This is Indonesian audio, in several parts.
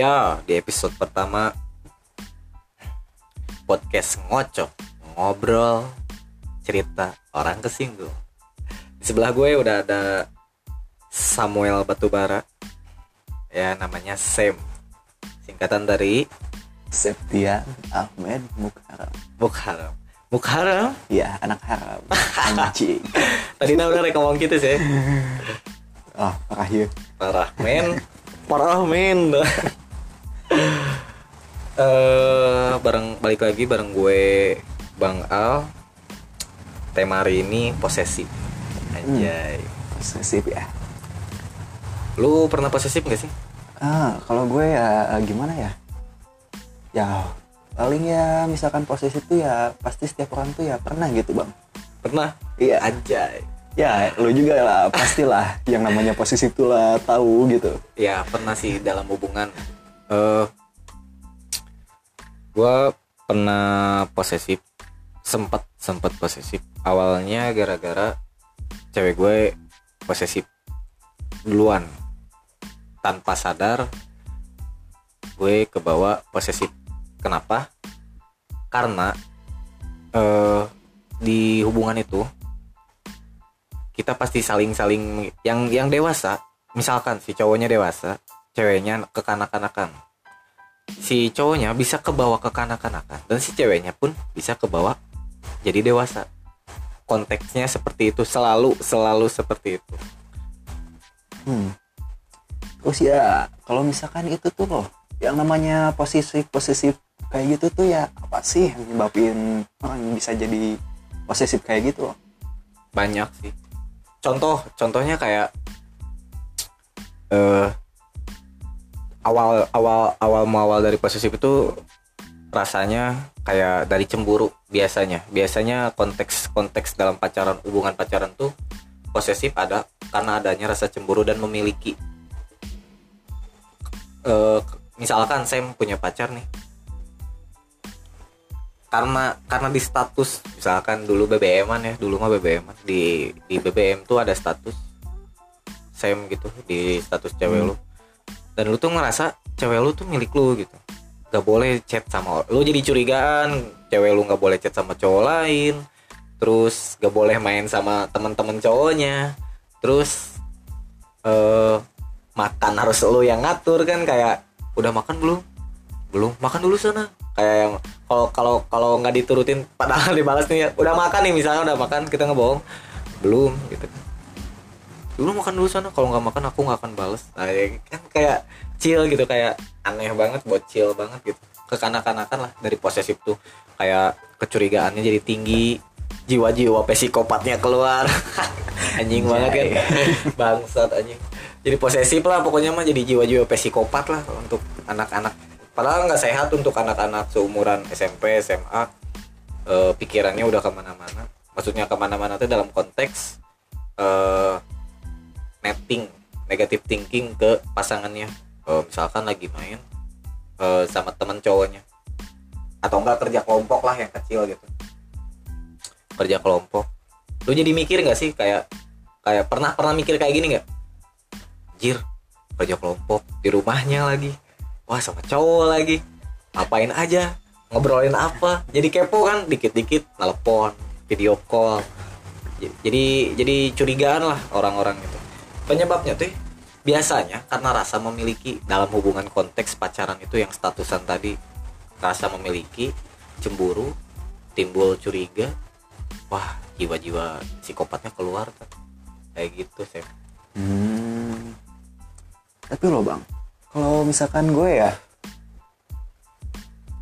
Ya, di episode pertama podcast ngocok, ngobrol, cerita orang kesinggung. Di sebelah gue udah ada Samuel Batubara. Ya, namanya Sam. Singkatan dari Septian Ahmed Mukharam. Mukharam. Mukharam? Ya, anak haram. Anjing. Tadi nah udah ngomong gitu sih. Oh, parah ya. Parah men. Parah men. Eh bareng balik lagi bareng gue Bang Al. Tema hari ini posesif. Anjay. Posesif ya. Lu pernah posesif gak sih? Ah, kalau gue ya gimana ya? Ya, paling ya misalkan posesif tuh ya pasti setiap orang tuh ya pernah gitu, Bang. Pernah? Iya. Anjay. Ya, lu juga lah, pastilah yang namanya posesif tuh lah tahu gitu. Ya pernah sih dalam hubungan. Eh gua pernah posesif sempat sempat posesif. Awalnya gara-gara cewek gue posesif duluan. Tanpa sadar gue kebawa posesif. Kenapa? Karena eh di hubungan itu kita pasti saling-saling yang yang dewasa. Misalkan si cowoknya dewasa ceweknya kekanak-kanakan si cowoknya bisa kebawa kekanak-kanakan dan si ceweknya pun bisa kebawa jadi dewasa konteksnya seperti itu selalu selalu seperti itu Hmm. Terus ya, kalau misalkan itu tuh loh, yang namanya posesif posesif kayak gitu tuh ya apa sih yang nyebabin orang bisa jadi posesif kayak gitu loh? banyak sih contoh contohnya kayak eh awal awal awal awal dari posesif itu rasanya kayak dari cemburu biasanya. Biasanya konteks konteks dalam pacaran hubungan pacaran tuh posesif ada karena adanya rasa cemburu dan memiliki. Eh misalkan Sam punya pacar nih. Karena karena di status misalkan dulu BBM-an ya dulu mah BBM-an di di BBM tuh ada status Sam gitu di status cewek Hmm. lu dan lu tuh ngerasa cewek lu tuh milik lu gitu. Gak boleh chat sama lu jadi curigaan cewek lu nggak boleh chat sama cowok lain terus gak boleh main sama teman-teman cowoknya terus eh makan harus lu yang ngatur kan kayak udah makan belum? Belum. Makan dulu sana. Kayak yang kalau kalau kalau nggak diturutin padahal dibalas nih ya udah makan nih misalnya udah makan kita ngebohong belum gitu kan dulu makan dulu sana kalau nggak makan aku nggak akan balas nah, ya kan kayak chill gitu kayak aneh banget bocil banget gitu. Kekanak-kanakan lah dari posesif tuh. Kayak kecurigaannya jadi tinggi jiwa-jiwa psikopatnya keluar. Anjing banget kan. Bangsat anjing. Jadi posesif lah pokoknya mah jadi jiwa-jiwa psikopat lah untuk anak-anak. Padahal nggak sehat untuk anak-anak seumuran SMP SMA eh, pikirannya udah ke mana-mana. Maksudnya ke mana-mana tuh dalam konteks eh, netting negative thinking ke pasangannya. Eh, misalkan lagi main eh, sama teman cowoknya. Atau enggak kerja kelompok lah yang kecil gitu. Kerja kelompok. Lu jadi mikir nggak sih kayak kayak pernah pernah mikir kayak gini nggak? Jir kerja kelompok di rumahnya lagi. Wah sama cowok lagi. Ngapain aja? Ngobrolin apa? Jadi kepo kan? Dikit-dikit nelpon video call. Jadi jadi curigaan lah orang-orang itu penyebabnya tuh biasanya karena rasa memiliki dalam hubungan konteks pacaran itu yang statusan tadi rasa memiliki cemburu timbul curiga wah jiwa-jiwa psikopatnya keluar kan kayak gitu sih Hmm. Tapi loh bang, kalau misalkan gue ya,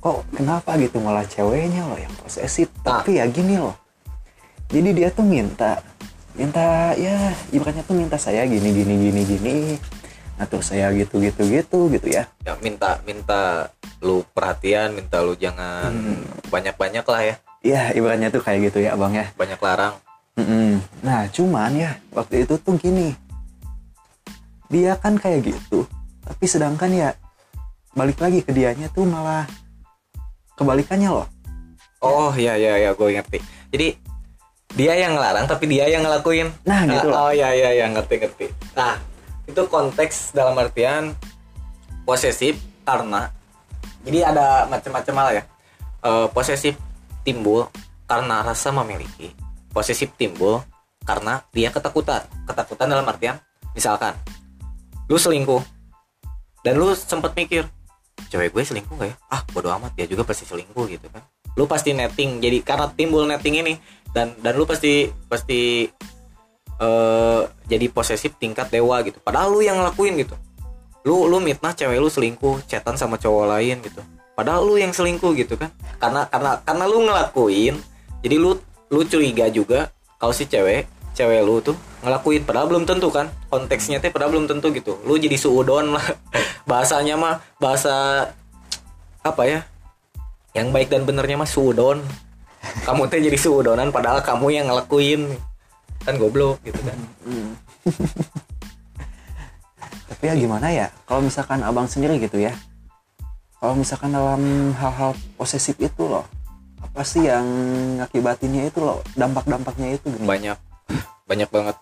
kok kenapa gitu malah ceweknya loh yang posesif? Ah. Tapi ya gini loh, jadi dia tuh minta, minta ya ibaratnya tuh minta saya gini gini gini gini, ngatur saya gitu gitu gitu gitu ya. ya minta minta lu perhatian minta lu jangan banyak-banyak lah ya. Iya ibaratnya tuh kayak gitu ya bang ya. banyak larang. Mm-mm. Nah cuman ya waktu itu tuh gini. Dia kan kayak gitu Tapi sedangkan ya Balik lagi ke dianya tuh malah Kebalikannya loh. Oh ya ya ya gue ngerti. Jadi dia yang ngelarang tapi dia yang ngelakuin. Nah gitu oh loh ya ya ya ngerti ngerti. Nah itu konteks dalam artian posesif karena jadi ada macam-macam hal ya. Eh, posesif timbul karena rasa memiliki. Posesif timbul karena dia ketakutan. Ketakutan dalam artian misalkan lu selingkuh dan lu sempet mikir cewek gue selingkuh gak ya? Ah bodo amat dia juga pasti selingkuh gitu kan lu pasti netting. Jadi karena timbul netting ini dan dan lu pasti pasti eh jadi posesif tingkat dewa gitu. Padahal lu yang ngelakuin gitu. Lu lu mitnah cewek lu selingkuh chatan sama cowok lain gitu. Padahal lu yang selingkuh gitu kan. Karena karena karena lu ngelakuin jadi lu lu curiga juga kalau si cewek cewek lu tuh ngelakuin. Padahal belum tentu kan. Konteksnya teh padahal belum tentu gitu. Lu jadi suudon lah. Bahasanya mah bahasa apa ya yang baik dan benernya mah suudon kamu teh jadi suudonan padahal kamu yang ngelakuin kan goblok gitu kan. Tapi ya gimana ya? Kalau misalkan abang sendiri gitu ya. Kalau misalkan dalam hal-hal posesif itu loh, apa sih yang ngakibatinnya itu loh, dampak-dampaknya itu gitu. banyak banyak banget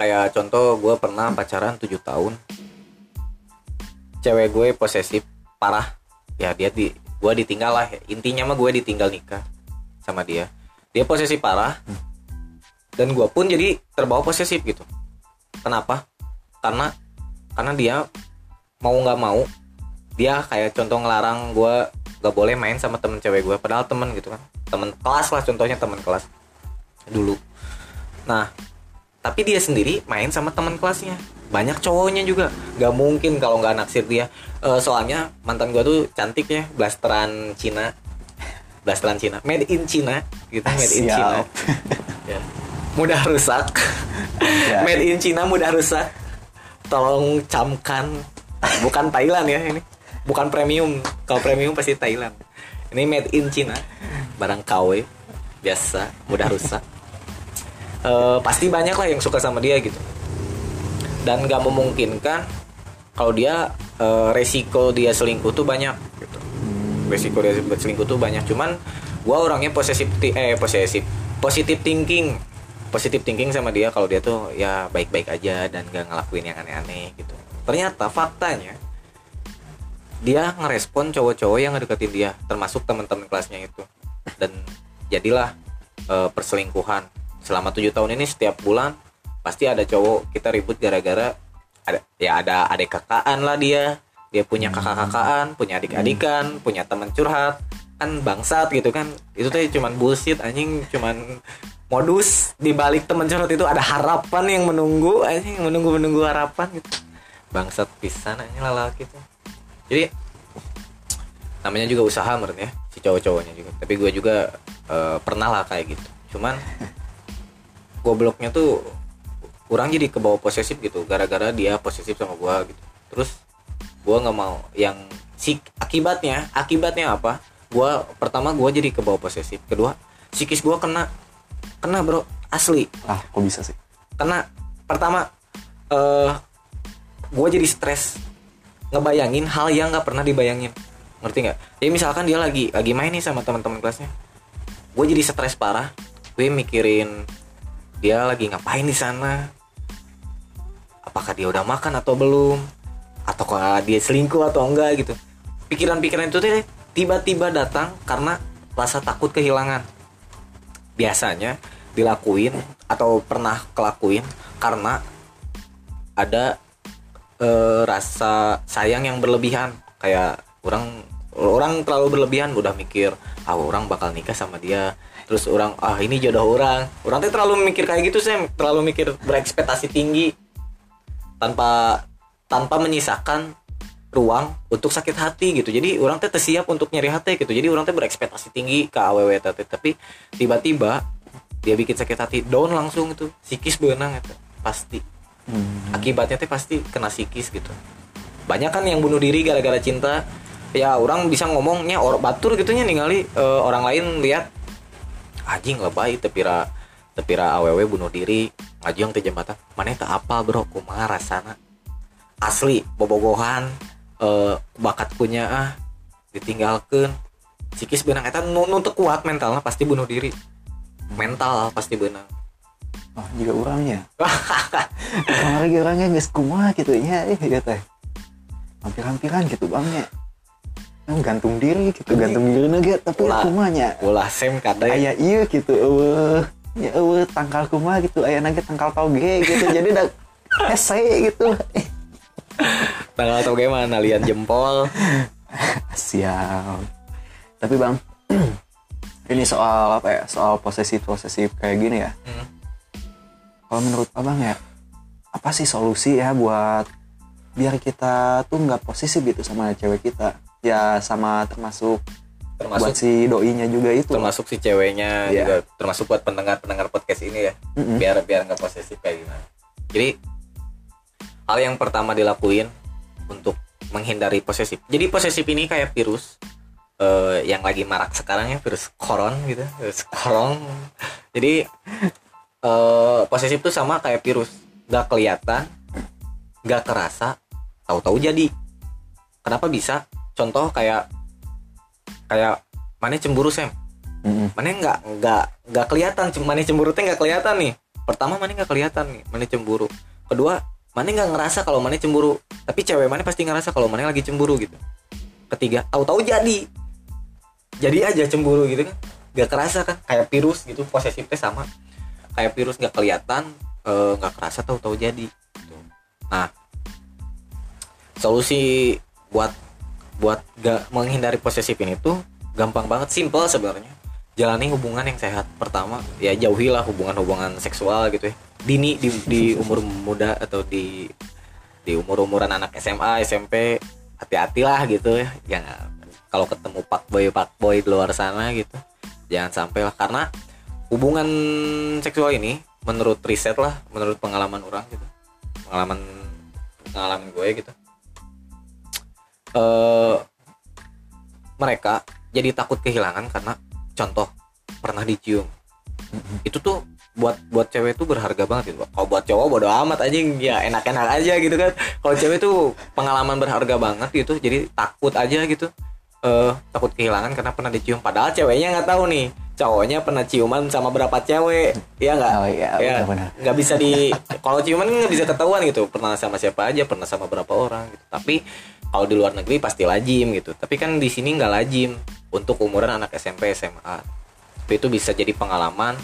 kayak contoh gue pernah pacaran 7 tahun cewek gue posesif parah ya dia di gue ditinggal lah. Intinya mah gue ditinggal nikah sama dia. Dia posesif parah. Dan gue pun jadi terbawa posesif gitu. Kenapa? Karena karena dia mau nggak mau dia kayak contoh ngelarang gue gak boleh main sama temen cewek gue padahal temen gitu kan. Temen kelas lah contohnya temen kelas dulu. Nah tapi dia sendiri main sama teman kelasnya. Banyak cowoknya juga. Nggak mungkin kalau nggak naksir dia. Eh, soalnya mantan gua tuh cantik ya. Blasteran Cina. Blasteran Cina. Made in Cina gitu. Made in Siap. Cina. Ya. mudah rusak. Ya. made in Cina mudah rusak. Tolong camkan. Bukan Thailand ya ini. Bukan premium. Kalau premium pasti Thailand. Ini made in Cina. Barang KW biasa. Mudah rusak Eh, pasti banyak lah yang suka sama dia gitu. Dan nggak memungkinkan kalau dia eh, resiko dia selingkuh tuh banyak gitu. Resiko dia selingkuh tuh banyak. Cuman gua orangnya posesif eh posesif positive thinking. Positive thinking sama dia kalau dia tuh ya baik-baik aja dan gak ngelakuin yang aneh-aneh gitu. Ternyata faktanya dia ngerespon cowok-cowok yang ngedeketin dia termasuk teman-teman kelasnya itu. Dan jadilah eh, perselingkuhan selama tujuh tahun ini setiap bulan pasti ada cowok kita ribut gara-gara ada ya ada adik kakaan lah dia. Dia punya kakak-kakaan punya adik-adikan punya teman curhat. Kan bangsat gitu kan. Itu tuh cuman bullshit anjing. Cuman modus di balik teman curhat itu ada harapan yang menunggu anjing. Menunggu menunggu harapan gitu. Bangsat pisan anjing lalaki tuh jadi namanya juga usaha meren ya si cowok-cowoknya juga. Tapi gue juga eh, pernah lah kayak gitu. Cuman gobloknya tuh kurang jadi ke bawah posesif gitu gara-gara dia posesif sama gua gitu. Terus gua nggak mau. Yang si akibatnya akibatnya apa? Gua pertama gua jadi ke bawah posesif kedua psikis gua kena kena bro asli. Ah, kok bisa sih? karena pertama eh gue jadi stres. Ngebayangin hal yang nggak pernah dibayangin. Ngerti nggak? Jadi misalkan dia lagi lagi main nih sama teman-teman kelasnya. Gue jadi stres parah. Gue mikirin dia lagi ngapain di sana? Apakah dia udah makan atau belum? Ataukah dia selingkuh atau enggak gitu? Pikiran-pikiran itu tuh tiba-tiba datang karena rasa takut kehilangan. Biasanya dilakuin atau pernah kelakuin karena ada eh, rasa sayang yang berlebihan. Kayak orang orang terlalu berlebihan udah mikir ah orang bakal nikah sama dia terus orang ah ini jodoh orang. Orang tuh terlalu mikir kayak gitu sih terlalu mikir berekspektasi tinggi. Tanpa tanpa menyisakan ruang untuk sakit hati gitu. Jadi orang teh siap untuk nyari hati gitu. Jadi orang teh berekspektasi tinggi ke aww teh tapi tiba-tiba dia bikin sakit hati down langsung itu. Psikis benang itu pasti. Hmm. akibatnya teh pasti kena psikis gitu. Banyak kan yang bunuh diri gara-gara cinta. Ya orang bisa ngomongnya or batur gitunya ningali eh, orang lain lihat anjing lebay tepira tepira aww bunuh diri. Ngajong teh jembatan mana tak apa bro? Kumaha rasana? Asli bobogohan eh, bakat punya ah ditinggalkan psikis benang eta nu, nu kuat mentalnya pasti bunuh diri. Mental pasti benang Oh, juga orangnya. Orang lagi orangnya? Nggak kumaha gitu ya, ya teh. hampir-hampiran gitu bang ya gantung diri gitu gantung diri nage tapi Ulah. kumanya. Ulah sem kadang aya iya gitu eueuh ya eueuh tangkal kumaha gitu aya nage tangkal toge gitu jadi udah hese gitu. Tanggal atau gimana lihat jempol. Siap. Tapi bang ini soal apa ya soal posesif posesif kayak gini ya. Hmm. kalau menurut abang ya apa sih solusi ya buat biar kita tuh nggak posesif gitu sama cewek kita ya sama termasuk buat termasuk si doinya juga itu. termasuk si ceweknya Iya. juga termasuk buat pendengar pendengar podcast ini ya. Mm-mm. biar biar nggak posesif kayak gimana. Jadi hal yang pertama dilakuin untuk menghindari posesif. Jadi posesif ini kayak virus eh, yang lagi marak sekarang ya virus koron gitu virus korong. Jadi eh, posesif tuh sama kayak virus. Nggak kelihatan nggak kerasa tahu-tahu jadi. Kenapa bisa contoh kayak kayak mana cemburu sem Mm-mm. mana nggak nggak nggak kelihatan. Mana cemburu teh nggak kelihatan nih. Pertama mana nggak kelihatan nih mana cemburu. Kedua mana nggak ngerasa kalau mana cemburu. Tapi cewek mana pasti ngerasa kalau mana lagi cemburu gitu. Ketiga tahu-tahu jadi. Jadi aja cemburu gitu kan. Nggak kerasa kan kayak virus gitu posesif teh sama. Kayak virus nggak kelihatan eh, nggak kerasa tahu-tahu jadi gitu. nah solusi buat buat gak menghindari posesif ini tuh gampang banget simple sebenarnya. Jalani hubungan yang sehat pertama ya jauhilah hubungan-hubungan seksual gitu ya. Dini di, di umur muda atau di di umur umuran anak SMA SMP hati-hatilah gitu ya. Jangan kalau ketemu pak boy pak boy di luar sana gitu jangan sampai lah karena hubungan seksual ini menurut riset lah menurut pengalaman orang gitu pengalaman pengalaman gue gitu eh mereka jadi takut kehilangan karena contoh pernah dicium. Itu tuh buat buat cewek tuh berharga banget gitu kalau buat cowok bodo amat aja ya enak-enak aja gitu kan. Kalau cewek tuh pengalaman berharga banget gitu jadi takut aja gitu. Eh takut kehilangan karena pernah dicium. Padahal ceweknya nggak tahu nih cowoknya pernah ciuman sama berapa cewek. Ya nggak? Oh iya, ya nggak bisa di kalau ciuman nggak bisa ketahuan gitu. Pernah sama siapa aja pernah sama berapa orang gitu. Tapi kalau di luar negeri pasti lajim gitu. Tapi kan di sini nggak lajim untuk umuran anak SMP SMA tapi itu bisa jadi pengalaman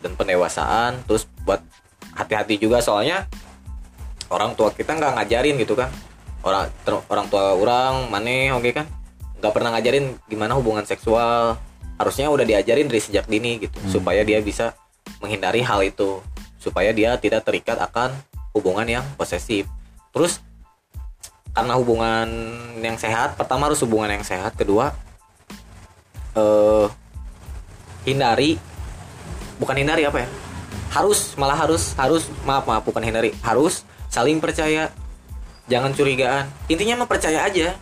dan pendewasaan terus buat hati-hati juga. Soalnya orang tua kita nggak ngajarin gitu kan. Orang ter- orang tua orang mana oke kan? Nggak pernah ngajarin gimana hubungan seksual. Harusnya udah diajarin dari sejak dini gitu supaya dia bisa menghindari hal itu. Supaya dia tidak terikat akan hubungan yang posesif. Terus karena hubungan yang sehat pertama harus hubungan yang sehat kedua eh hindari bukan hindari apa ya? Harus malah harus harus maaf maaf bukan hindari harus saling percaya jangan curigaan. Intinya mah percaya aja.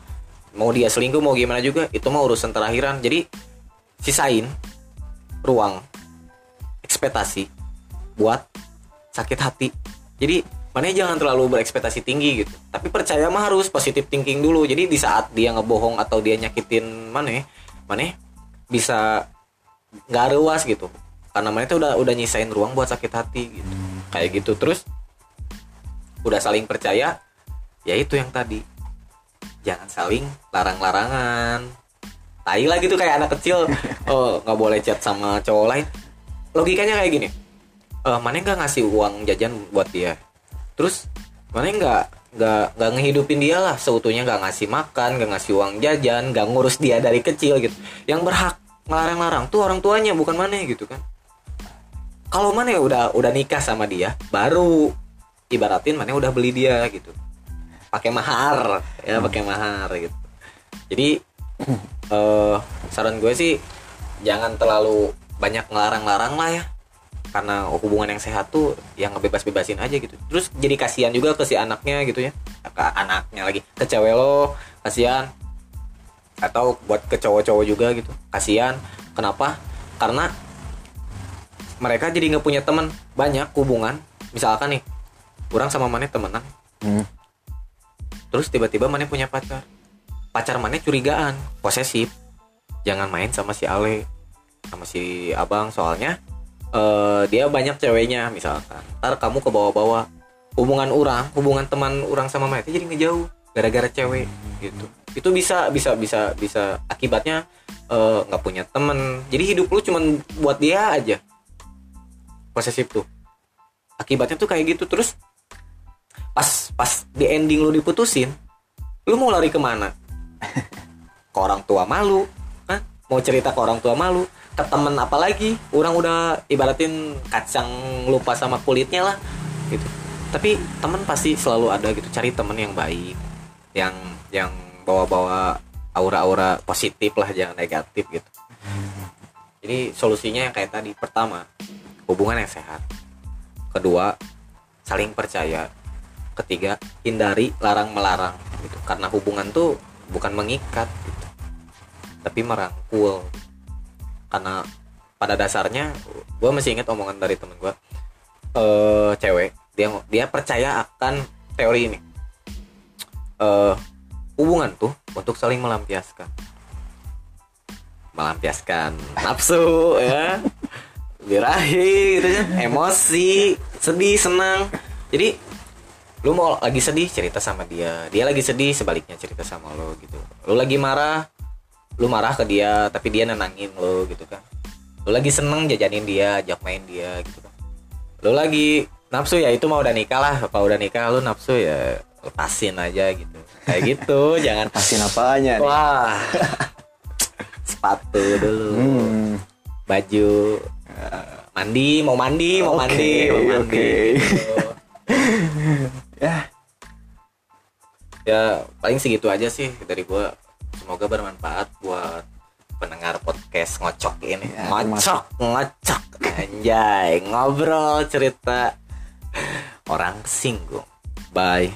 Mau dia selingkuh mau gimana juga itu mah urusan terakhiran. Jadi sisain ruang ekspektasi buat sakit hati. Jadi mana jangan terlalu berekspektasi tinggi gitu. Tapi percaya mah harus positif thinking dulu. Jadi di saat dia ngebohong atau dia nyakitin mana mana bisa nggak ruas gitu. Karena mana tuh udah udah nyisain ruang buat sakit hati gitu. Kayak gitu. Terus udah saling percaya ya itu yang tadi. Jangan saling larang-larangan. Tai lah gitu kayak anak kecil. Oh nggak boleh chat sama cowok lain. Logikanya kayak gini. Eh mana nggak ngasih uang jajan buat dia terus mana nggak nggak nggak ngehidupin dia lah. Seutuhnya nggak ngasih makan nggak ngasih uang jajan nggak ngurus dia dari kecil gitu. Yang berhak ngelarang-larang tuh orang tuanya bukan mana gitu kan. Kalau mana udah udah nikah sama dia baru ibaratin mana udah beli dia gitu. Pakai mahar ya pakai mahar gitu. Jadi eh saran gue sih jangan terlalu banyak ngelarang-larang lah ya karena hubungan yang sehat tuh yang ngebebas-bebasin aja gitu. Terus jadi kasihan juga ke si anaknya gitu ya. Ke anaknya lagi. Ke cewek lo kasihan. Atau buat ke cowok-cowok juga gitu. Kasihan. Kenapa? Karena mereka jadi nggak punya teman. Banyak hubungan. Misalkan nih kurang sama mana temenan. Hmm. terus tiba-tiba mana punya pacar. Pacar mana curigaan posesif. Jangan main sama si Ale sama si abang. Soalnya eh dia banyak ceweknya misalkan. Ntar kamu ke bawah-bawah hubungan orang hubungan teman orang sama mana jadi ngejauh gara-gara cewek gitu. Itu bisa bisa bisa bisa. Akibatnya eh, nggak punya temen jadi hidup lu cuman buat dia aja. Posesif tuh. Akibatnya tuh kayak gitu. Terus pas pas di ending lu diputusin lu mau lari ke mana? Ke orang tua malu. Hah? mau cerita ke orang tua malu ke temen apalagi. Orang udah ibaratin kacang lupa sama kulitnya lah gitu. Tapi temen pasti selalu ada gitu cari temen yang baik yang yang bawa-bawa aura-aura positif lah jangan negatif gitu. Jadi solusinya yang kayak tadi. Pertama hubungan yang sehat. Kedua saling percaya. Ketiga hindari larang melarang gitu. Karena hubungan tuh bukan mengikat gitu tapi merangkul karena pada dasarnya gue masih ingat omongan dari temen gue eh cewek dia dia percaya akan teori ini. Eh hubungan tuh untuk saling melampiaskan. Melampiaskan nafsu ya. Birahi gitu kan. Emosi sedih senang. Jadi lu mau lagi sedih cerita sama dia. Dia lagi sedih sebaliknya cerita sama lo gitu. Lu lagi marah lu marah ke dia tapi dia nenangin lo gitu kan. Lu lagi seneng jajanin dia ajak main dia gitu kan. Lu lagi nafsu ya itu mau udah nikah lah. Kalau udah nikah lu nafsu ya lepasin aja gitu. Kayak gitu jangan. Pasin apanya nih? wah. Sepatu dulu. Hmm. baju. Mandi mau mandi mau Oke, mandi mau mandi gitu. Ya, ya paling segitu aja sih dari gua semoga bermanfaat buat pendengar podcast ngocok ini Ya, ngocok. Ngocok anjay ngobrol cerita orang singgung. Bye